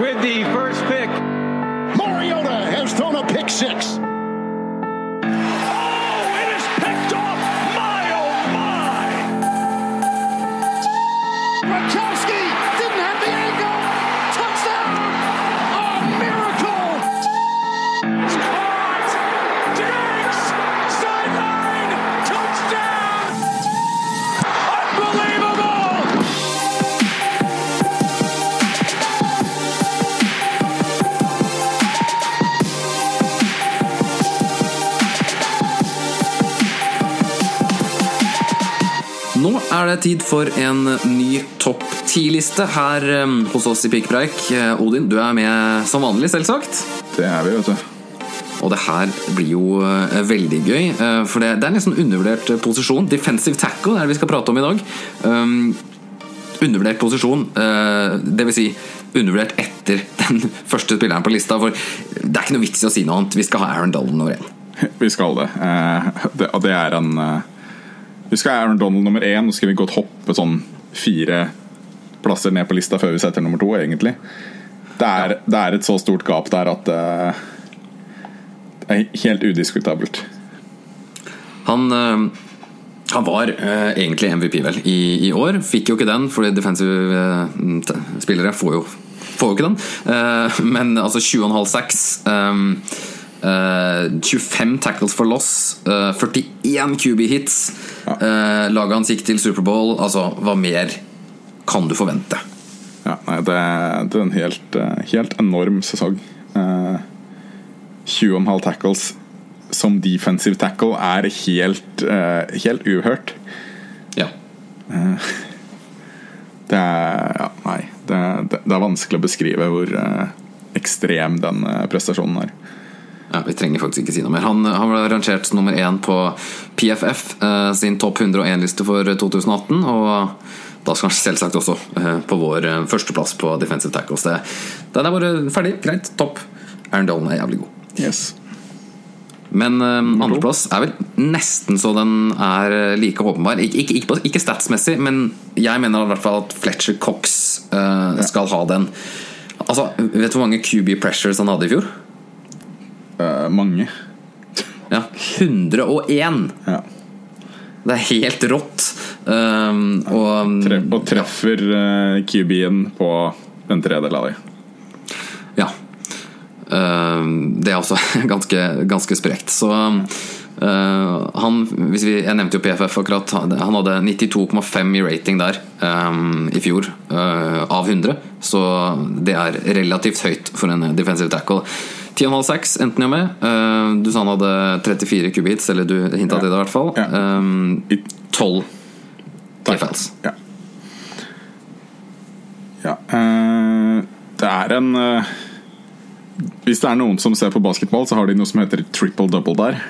with the first pick. Mariota has thrown a pick six. Nå er det tid for en ny topp ti-liste her eh, hos oss i Pikkpreik. Eh, Odin, du er med som vanlig, selvsagt. Det er vi, vet du. Og det her blir jo eh, veldig gøy, eh, for det, er en nesten undervurdert posisjon. Defensive tackle er det vi skal prate om i dag. Um, undervurdert posisjon, uh, det vil si undervurdert etter den første spilleren på lista. For det er ikke noe vits i å si noe annet. Vi skal ha Aaron Dolan over igjen. Vi skal det. Uh, det og det er en eh, Vi skal ha Aaron Donald nummer én. Nå skal vi godt hoppe sånn fire plasser ned på lista før vi setter nummer to, egentlig. Det er, det er et så stort gap der at uh, det er helt udiskutabelt. Han, uh, han var uh, egentlig MVP vel i, i år. Fikk jo ikke den, fordi defensive spillere får jo, får jo ikke den. Men altså 20,5 sacks. Um, eh, 25 tackles for loss. eh, 41 QB hits. Ja. laget hans gikk til Superbowl. Altså, hva mer kan du forvente? Ja, nei, det, det er en helt, eh, helt enorm sesong. Eh, 20,5 tackles som defensive tackle er helt, eh, helt uhørt. Ja. Det er Ja, nei. Det, det, det er vanskelig å beskrive hvor eh, ekstrem den eh, prestasjonen er. Ja, Vi trenger faktisk ikke si noe mer. Han, han ble rangert nummer én på PFF eh, sin topp 101-liste for 2018. Og da skal han selvsagt også eh, på vår eh, førsteplass på defensive tackles. Det, den er bare ferdig. Greit. Topp. Aaron Dolan er jævlig god. Yes. Men eh, andreplass er vel nesten så den er eh, like åpenbar. Ik ikke, ikke, ikke statsmessig, men jeg mener i hvert fall at Fletcher Cox eh, skal ha den. Altså, Vet du hvor mange QB pressures han hadde i fjor? Eh, mange. Ja, 101! Ja. Det er helt rått. Um, og Tre, og treffer uh, QB-en på den tredel av dem. ja. Um, det er også ganske, ganske sprekt. Så uh, han vi, Jeg nevnte jo PFF akkurat. Han hadde 92,5 i rating der um, i fjor, uh, av 100. Så det er relativt høyt for en defensive tackle. 10,5-6 endte han jo med. Uh, du sa han hadde 34 kubits, eller du hinta til det i hvert fall. Ja. Um, I 12 TFLs. Ja. ja eh, det er en eh, Hvis det er noen som ser på basketball, så har de noe som heter triple double der.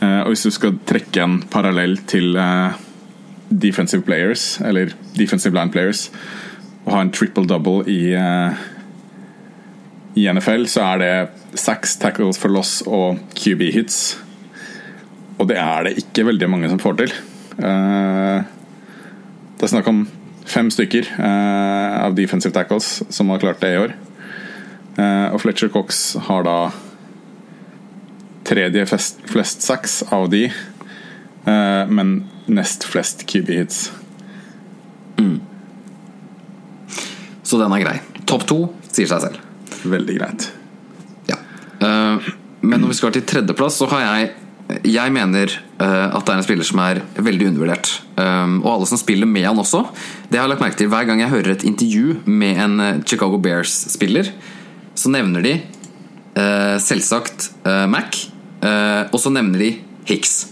Eh, og hvis du skal trekke en parallell til eh, defensive players, eller defensive line players, og ha en triple double i eh, i NFL, så er det seks tackles for loss og QB hits. Og det er det ikke veldig mange som får til. Eh, det er snakk om fem stykker eh, av defensive tackles som har klart det i år. Eh, og Fletcher Cox har da tredje flest, seks av de, men nest flest QB hits. Så den er grei. Topp to sier seg selv. Veldig greit. Ja. Eh, men når vi skal til tredjeplass, så har jeg Jeg mener uh, at det er en spiller som er veldig undervurdert. Eh, og alle som spiller med han også. Det har jeg lagt merke til Hver gang jeg hører et intervju med en Chicago Bears-spiller, så nevner de uh, selvsagt uh, Mac, og så nevner de Hicks.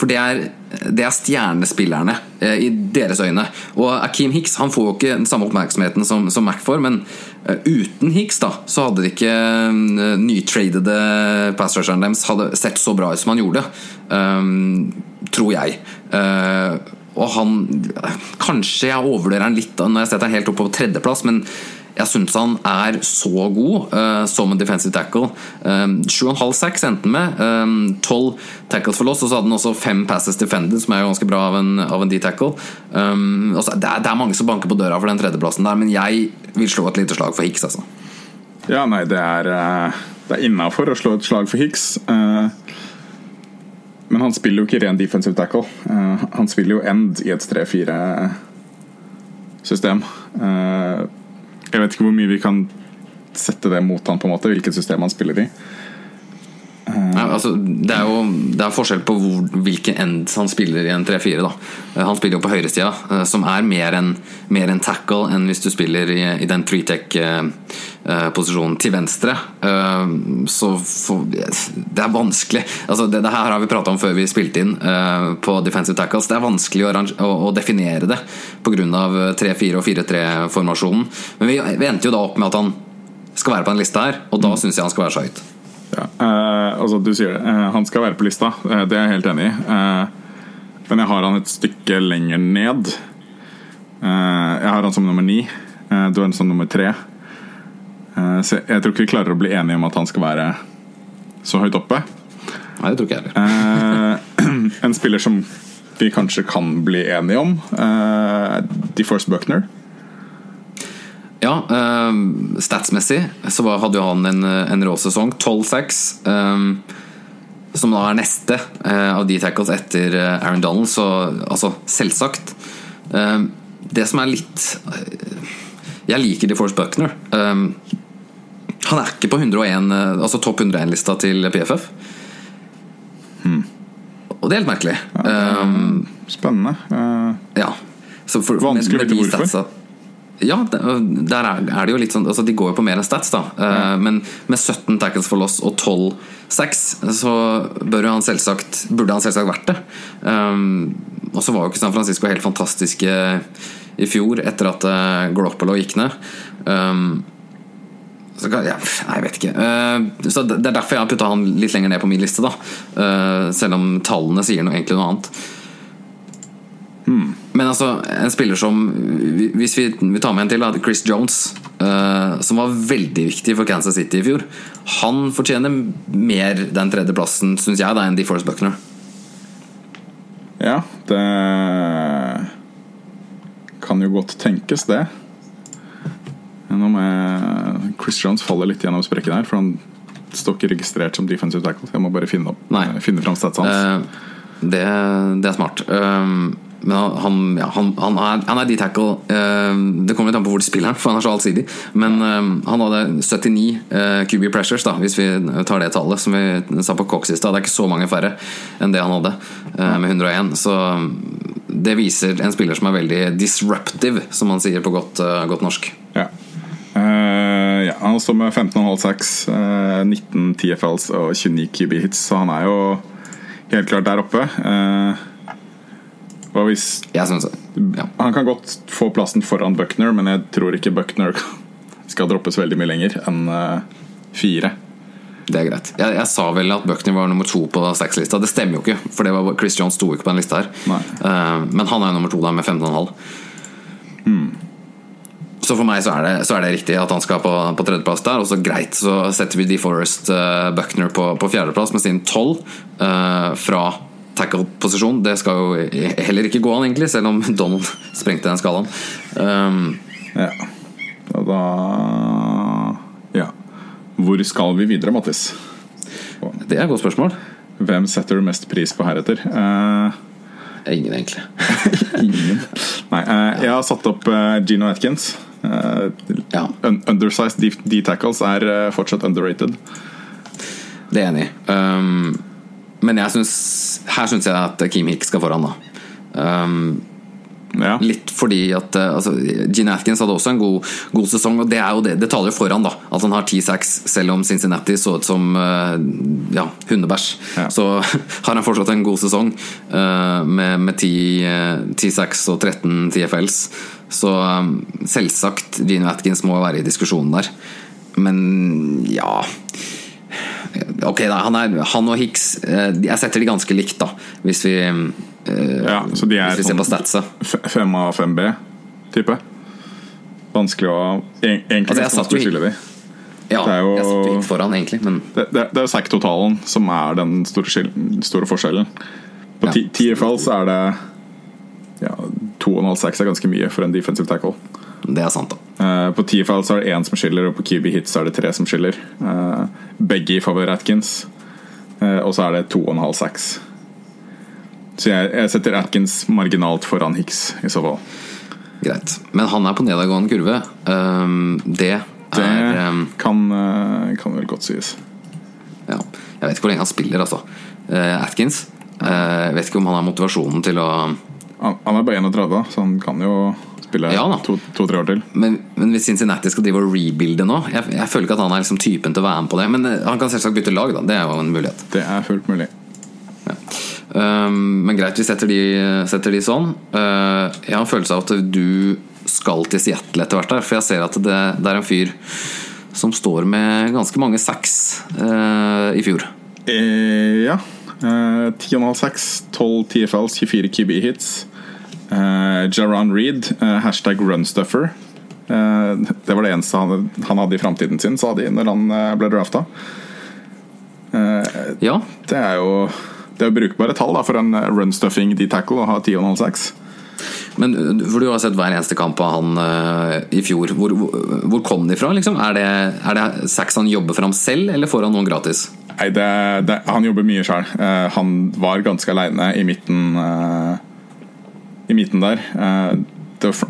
For det er, det er stjernespillerne eh, i deres øyne. Og Akeem Hicks han får jo ikke den samme oppmerksomheten som, som Mac får, men eh, uten Hicks da, så hadde de ikke uh, nytradede pass rusheren deres hadde sett så bra ut som han gjorde. Um, tror jeg. Uh, og han Kanskje jeg overvurderer han litt da, når jeg setter han helt opp på tredjeplass, men Jeg syns han er så god uh, som en defensive tackle. Um, 7,5 sacks endte han med. Um, 12 tackles for loss, og så hadde han også fem passes defended, som er ganske bra av en, av en D-tackle. Um, også, det, det, er, mange som banker på døra for den tredjeplassen der, men jeg vil slå et lite slag for Hicks, altså. Ja, nei, det er, det er innafor å slå et slag for Hicks. Uh, men han spiller jo ikke ren defensive tackle. Uh, han spiller jo end i et 3-4-system. Uh, jeg vet ikke hvor mye vi kan sette det mot han på en måte, hvilket system han spiller i. Nei, altså, det er jo det er forskjell på hvor, hvilken end han spiller i en 3-4. Han spiller jo på høyresida, eh, som er mer en, mer en tackle enn hvis du spiller i, i den three-tech-posisjonen til venstre. Eh, så for, det er vanskelig. Altså, det, det, her har vi prata om før vi spilte inn eh, på defensive tackles. Det er vanskelig å, å, å definere det pga. 3-4 og 4-3-formasjonen. Men vi, vi endte jo da opp med at han skal være på den lista her, og da syns jeg han skal være så høyt. Ja, eh, altså du sier det. Eh, han skal være på lista, eh, det er jeg helt enig i. Eh, men jeg har han et stykke lenger ned. Eh, jeg har han som nummer ni. Du har han som nummer tre. så jeg tror ikke vi klarer å bli enige om at han skal være så høyt oppe. Nei, det tror ikke jeg heller. en spiller som vi kanskje kan bli enige om, eh, DeForce Buckner. Ja, uh, statsmessig så hadde jo han en, en rå sesong. 12-6. Um, som da er neste uh, av de tackles etter uh, Aaron Donald. Så altså, selvsagt. Um, det som er litt Jeg liker DeForce Buckner. Um, han er ikke på 101, altså topp 101-lista til PFF. Hmm. Og det er helt merkelig. Ja, spennende. ja. For, Vanskelig å vite hvorfor. Ja, der er det jo litt sånn altså De går jo på mer enn stats, da. Mm. Men med 17 tackles for loss og 12 6 så bør han selvsagt, burde han selvsagt vært det. Um, og så var jo ikke San Francisco helt fantastiske i fjor, etter at uh, Glopelo gikk ned. Um, så, ja, jeg vet ikke. Uh, så Det er derfor jeg har putta han litt lenger ned på min liste, da. Uh, selv om tallene sier noe, egentlig noe annet. Hmm. Men altså, en spiller som Hvis vi, vi tar med en til, da, Chris Jones, uh, som var veldig viktig for Kansas City i fjor. Han fortjener mer den tredjeplassen, syns jeg, da, enn DeForest Buckner. Ja, det kan jo godt tenkes, det. Nå med Chris Jones faller litt gjennom sprekken her, for han står ikke registrert som defensive tackle. Jeg må bare finne, opp, finne fram statsen hans. Uh, det, det, er smart. Um, men han, ja, han, han, er, han er D-tackle. Uh, det kommer litt an på hvor de spiller, for han er så allsidig. Men uh, han hadde 79 uh, QB pressures, da hvis vi tar det tallet som vi sa på Cox i stad. Det er ikke så mange færre enn det han hadde, med 101. Så det viser en spiller som er veldig disruptive, som man sier på godt, godt norsk. Ja. ja. han står med 15,5 sacks, 19 TFLs og 29 QB hits, så han er jo helt klart der oppe. Uh, hvis. Ja. Han kan godt få plassen foran Buckner, men jeg tror ikke Buckner skal droppes veldig mye lenger enn uh, fire. Det er greit. Jeg, jeg, sa vel at Buckner var nummer to på seks-lista. Det stemmer jo ikke, for det var, Chris Jones sto ikke på den lista her. Uh, men han er jo nummer to der med 15,5. Hmm. Så for meg så er, det, så er, det, riktig at han skal på, på tredjeplass der. Og så greit, så setter vi DeForest uh, Buckner på, på fjerdeplass med sin tolv uh, fra tackle-posisjon. Det skal jo heller ikke gå an, egentlig, selv om Donald sprengte den skalaen. Um, ja. Og da Ja. Hvor skal vi videre, Mattis? Det er et godt spørsmål. Hvem setter du mest pris på heretter? Uh, Ingen, egentlig. ingen. Nei, uh, jeg har satt opp uh, Gino Atkins. ja. un undersized D-tackles er fortsatt underrated. Det er enig i. Um, men synes, her syns jeg at Kim Hick skal foran, da. Um, ja. Litt fordi at altså, Gene Atkins hadde også en god, god sesong, og det, er jo det, det taler jo foran da at han har ti sacks, selv om Cincinnati så ut som uh, ja, hundebæsj. Ja. Så har han fortsatt en god sesong uh, med, med 10, uh, sacks og 13 TFLs. Så selvsagt, Gene Atkins må være i diskusjonen der. Men ja Ok, da, han, er, han, og Hicks Jeg setter de ganske likt, da, hvis vi, ja, så de er hvis vi ser på statsa. Fem av 5B-type? vanskelig å Egentlig Altså, jeg satt jo. Ja, Det er jo- jeg satt jo foran, egentlig, men Det, det, det er jo sack-totalen som er den store, store forskjellen. På ja. fall TFL så er det ja, 2,5 sacks er ganske mye for en defensive tackle. Det er sant, da. Uh, på TFL så er det én som skiller, og på QB hits er det tre som skiller. Uh, begge i favør Atkins, Uh, og så er det 2,5 seks. Så jeg, jeg setter Atkins marginalt foran Hicks i så fall. Greit. Men han er på nedadgående kurve. Um, det er Det kan, eh, kan vel godt sies. Ja. Jeg vet ikke hvor lenge han spiller, altså. Eh, Atkins. Eh, jeg vet ikke om han har motivasjonen til å Han, han er bare 31, så han kan jo spille Ja to-tre to, år til. Men, men hvis Cincinnati skal drive og rebuilde nå jeg, jeg føler ikke at han er liksom typen til å være med på det. Men eh, han kan selvsagt bytte lag, da. Det er jo en mulighet. Det er fullt mulig. Um, men greit, vi setter de, setter de sånn. Uh, jeg har en følelse av at du skal til Seattle etter hvert, der, for jeg ser at det, det er en fyr som står med ganske mange sacks uh, i fjor. Eh, ja. Eh, 10,5 sacks, 12 TFLs, 24 QB hits. Eh, Jaron Reed, uh, hashtag runstuffer. Uh, det var det eneste han, han hadde i framtiden sin, sa de når han ble drafta. Ja, Det er jo det er jo brukbare tall da, for en runstuffing D-tackle å ha 10,5 sacks. men uh, for du har sett hver eneste kamp av han uh, i fjor. Hvor, hvor, hvor kom de fra? Liksom? Er, det, er det sacks han jobber fram selv, eller får han noen gratis? Nei, det, det, han jobber mye sjøl. han var ganske aleine i midten eh, I midten der. Eh,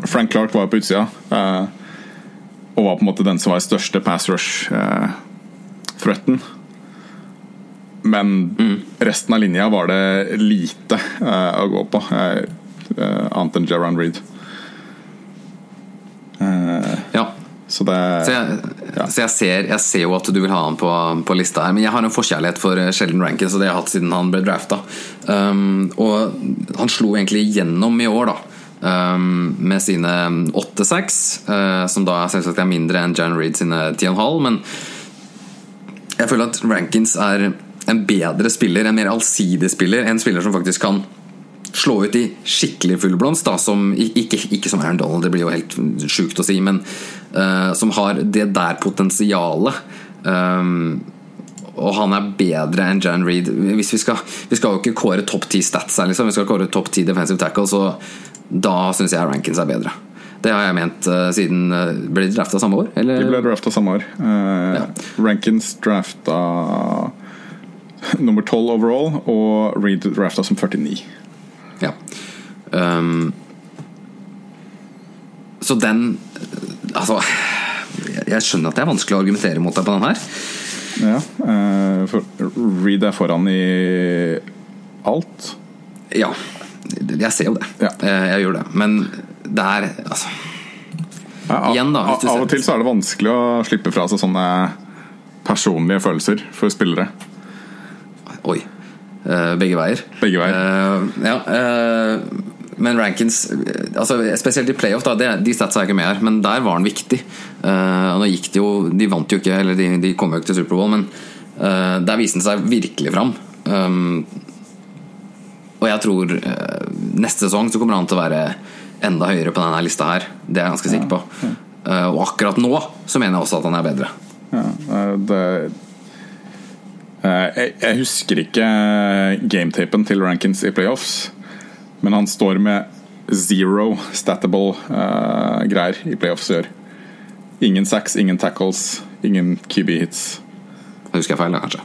Frank Clark var på utsida. eh, og var på en måte den som var største pass rush-threaten. Men resten av linja var det lite eh, å gå på, eh, eh, annet enn Jaron Reed. Ja, Så det Så jeg, Ja. så jeg, ser, jeg ser jo at du vil ha han på, på lista her, men jeg har en forkjærlighet for eh, Sheldon Rankins, og det jeg har jeg hatt siden han ble drafta. Um, og han slo egentlig igjennom i år, da. Um, med sine 8-6, uh, som da selvsagt er mindre enn Jan Reed sine 10,5. Men jeg føler at Rankins er en bedre spiller, en mer allsidig spiller. En spiller som faktisk kan slå ut i skikkelig fullblomst. Da, som, ikke, ikke som Aaron Donald, det blir jo helt sjukt å si, men uh, som har det der potensialet. Um, og han er bedre enn Jan Reed. Hvis vi, skal, vi skal jo ikke kåre topp ti stats her, liksom. vi skal kåre topp ti defensive tackle, så da syns jeg Rankins er bedre. Det har jeg ment uh, siden uh, Ble de drafta samme år? Eller? De ble drafta samme år. Uh, Ja. Rankins drafta nummer 12 overall, og Reed drafta som 49. Um, så den Altså jeg- skjønner at det er vanskelig å argumentere mot deg på den her. Ja, uh, for Reed er foran i alt. Ja, jeg ser jo det. Ja. Eh, Jeg gjør det. Men det er altså Ja, av, Igjen da, du av og til så er det vanskelig å slippe fra seg sånne personlige følelser for spillere. Oi. Eh, begge veier. Begge veier. Uh, ja, eh, men Rankins eh, altså Spesielt i playoff, da, de statsa er ikke med her, men der var han viktig. Uh, nå gikk det jo De vant jo ikke, eller de, de kom jo ikke til Superbowl, men uh, der viste han seg virkelig fram. Um, og jeg tror uh, neste sesong så kommer han til å være enda høyere på denne lista her. Det er jeg ganske sikker på. Og akkurat nå så mener jeg også at han er bedre. Ja, det jeg, jeg husker ikke gametapen til Rankins i playoffs, men han står med zero statable uh, greier i playoffs i år. Ingen sacks, ingen tackles, ingen QB hits. Husker jeg feil, kanskje.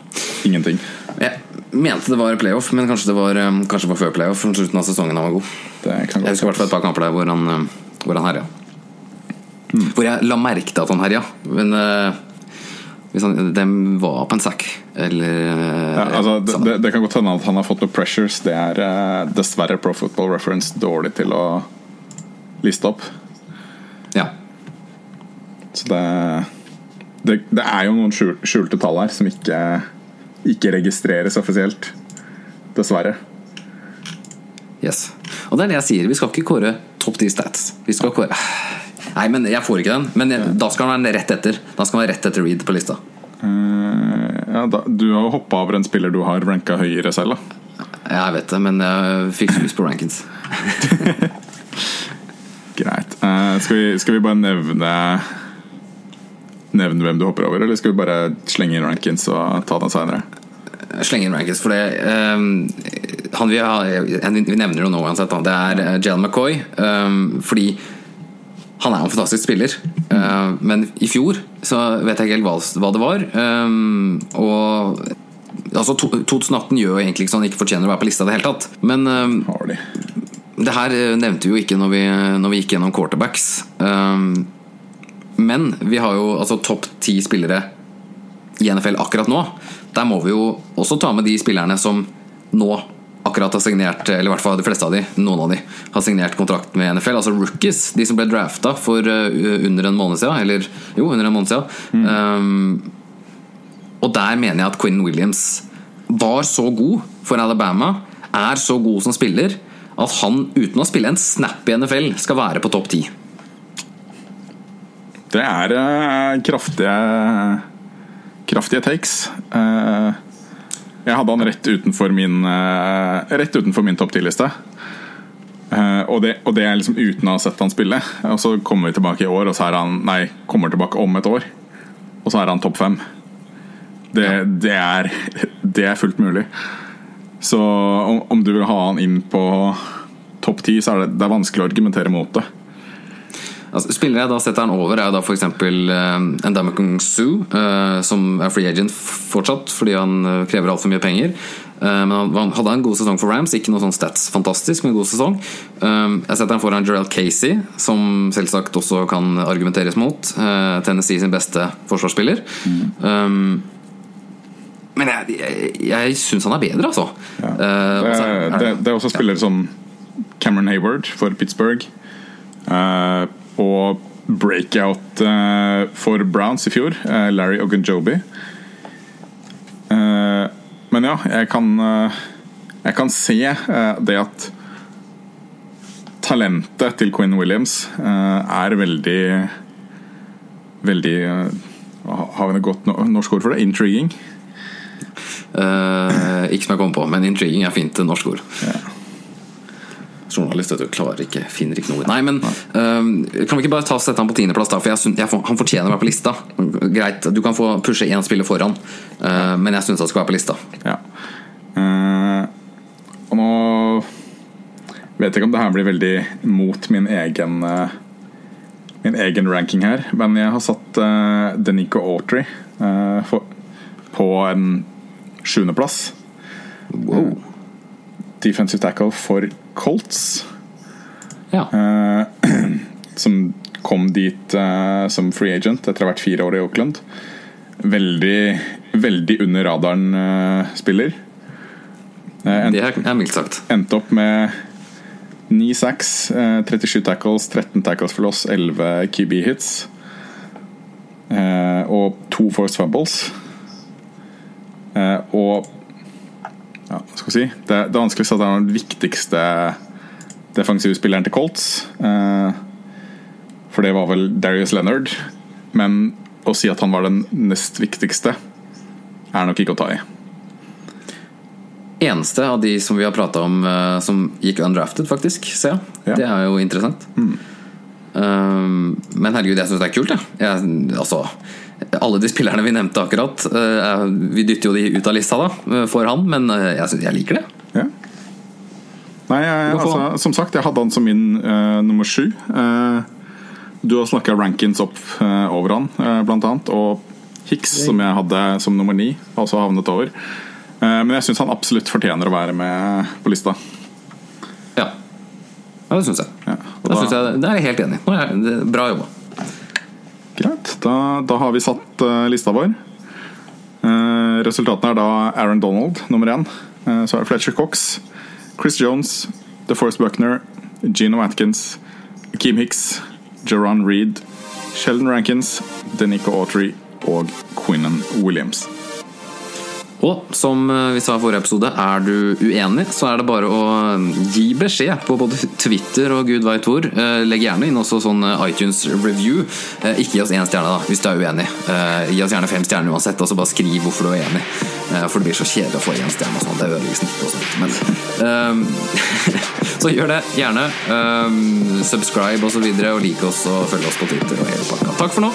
Ingenting. Jeg mente det var playoff, men kanskje det var, eh, kanskje det var før playoff. For slutten av sesongen han var god. Det kan Jeg husker i hvert fall et par kamper der hvor han, eh, hvor han herja. Hvor jeg la merke til at han herja. Men eh, dem var på en sekk, eller eh, Ja, altså, det, samme. det, det kan godt hende at han har fått noen pressures. Det er eh, dessverre Pro Football Reference dårlig til å liste opp. Ja. Så det, det, det er jo noen skjulte tall her som ikke, ikke registreres offisielt. Dessverre. Yes. Og det er det jeg sier. Vi skal ikke kåre topp 10 stats. Vi skal kåre Nei, men jeg får ikke den. Men jeg, da skal han være rett etter. Da skal han være rett etter Reed på lista. Uh, ja, da, du har jo hoppa over en spiller du har ranka høyere selv, da. Jeg vet det, men jeg fikk lyst på rankings. Greit. Uh, skal, vi, skal vi bare nevne Nevne hvem du hopper over, eller skal vi bare slenge inn rankings og ta den seinere? slenge inn rankings, for det um, han vi, har, vi nevner jo nå uansett, da. det er Jalen McCoy. Um, fordi han er jo en fantastisk spiller. Uh, men i fjor så vet jeg ikke helt hva, det var. Um, og altså, to, 2018 gjør jo egentlig ikke så han ikke fortjener å være på lista i det hele tatt. Men de. det her eh, nevnte vi jo ikke når vi, når vi gikk gjennom quarterbacks. Men vi har jo altså topp ti spillere i NFL akkurat nå. Der må vi jo også ta med de spillerne som nå akkurat har signert, eller i hvert fall de fleste av de, noen av de, har signert kontrakt med NFL. Altså rookies, de som ble drafta for uh, under en måned siden. Eller jo, under en måned siden. Um, og der mener jeg at Quinn Williams var så god for Alabama, er så god som spiller, at han uten å spille en snap i NFL skal være på topp ti. Det er uh, kraftige Kraftige takes. Eh, jeg hadde han rett utenfor min eh, Rett utenfor min topp 10-liste. Eh, og, det, og det er liksom uten å ha sett han spille. Og så kommer vi tilbake i år, og så er han Nei, kommer tilbake om et år. Og så er han topp fem. Det, det, er, det er fullt mulig. Så om, om du vil ha han inn på topp ti, så er det, det er vanskelig å argumentere mot det. Altså, spillere jeg da setter han over, er da f.eks. Uh, Ndamukong Su, uh, som er free agent fortsatt fordi han uh, krever altfor mye penger. Uh, men han, hadde en god sesong for Rams, ikke noe sånn stats fantastisk, men en god sesong. Jeg setter han foran Jarell Casey, som selvsagt også kan argumenteres mot. Tennessee sin beste forsvarsspiller. Mm. Um, men jeg, jeg, jeg syns han er bedre, altså. Ja. Det, er, det, det, er også spillere ja. som Cameron Hayward for Pittsburgh. Uh, og breakout uh, for Browns i fjor, uh, Larry Ogunjobi. Uh, men ja, jeg kan Jeg kan se det at talentet til Quinn Williams er veldig Veldig Har vi noe godt norsk ord for det? Intriguing? ikke som jeg kom på, men intriguing er fint norsk ord. Ja vet du, klarer ikke, finner ikke noe Nei, men uh, Kan vi ikke bare ta sette han på tiendeplass, da? For jeg, jeg, han fortjener å være på lista. Greit, du kan få pushe én spiller foran, uh, men jeg syns han skal være på lista. Ja. Uh, og nå vet jeg ikke om det her blir veldig mot min egen Min egen ranking her, men jeg har satt uh, Denico Autry på en sjuendeplass. Wow defensive tackle for Colts. Ja. Uh, som kom dit uh, som free agent etter å ha vært fire år i Oakland. Veldig, veldig under radaren-spiller. Uh, det er mildt sagt. Endte opp med 9 sacks, 37 tackles, 13 tackles for loss, 11 QB-hits. og to forced fumbles. og ja, skal si det, det, vanskelig å si at han er den viktigste defensive spilleren til Colts. Eh, for det var vel Darius Leonard. Men å si at han var den nest viktigste, er nok ikke å ta i. Eneste av de som vi har prata om uh, som gikk undrafted, faktisk, ser jeg. Ja. Det er jo interessant. Mm. Um, men herregud, jeg syns det er kult, jeg. jeg altså alle de spillerne vi nevnte akkurat, uh, vi dytter jo de ut av lista da, for han, men uh, jeg, synes, jeg liker det. Ja. Nei, jeg, altså, som sagt, jeg hadde han som min uh, nummer sju. du har snakka rankings opp over han, blant annet. Og Hicks, som jeg hadde som nummer ni, også havnet over. men jeg syns han absolutt fortjener å være med på lista. Ja, ja det syns jeg. Ja, da, da, jeg. Det er jeg helt enig i. Bra jobba. Greit. Da, har vi satt uh, lista vår. Uh, resultatene er da Aaron Donald nummer én. Uh, så er det Fletcher Cox, Chris Jones, DeForest Buckner, Gino Atkins, Keem Hicks, Jerron Reed, Sheldon Rankins, Denico Autry og Quinnan Williams. Og som eh, vi sa i forrige episode, er du uenig, så er det bare å gi beskjed på både Twitter og gud veit hvor. Eh, Legg gjerne inn også sånn eh, iTunes review. Eh, Ikke gi oss én stjerne, da, hvis du er uenig. Eh, Gi oss gjerne fem stjerner uansett, og så bare skriv hvorfor du er enig. Eh, For det blir så kjedelig å få én stjerne og sånn. Det ødelegger snittet og sånt. Men eh, Så gjør det, gjerne. Eh, Subscribe og så videre, og lik oss og følg oss på Twitter og hele pakka. Takk for nå.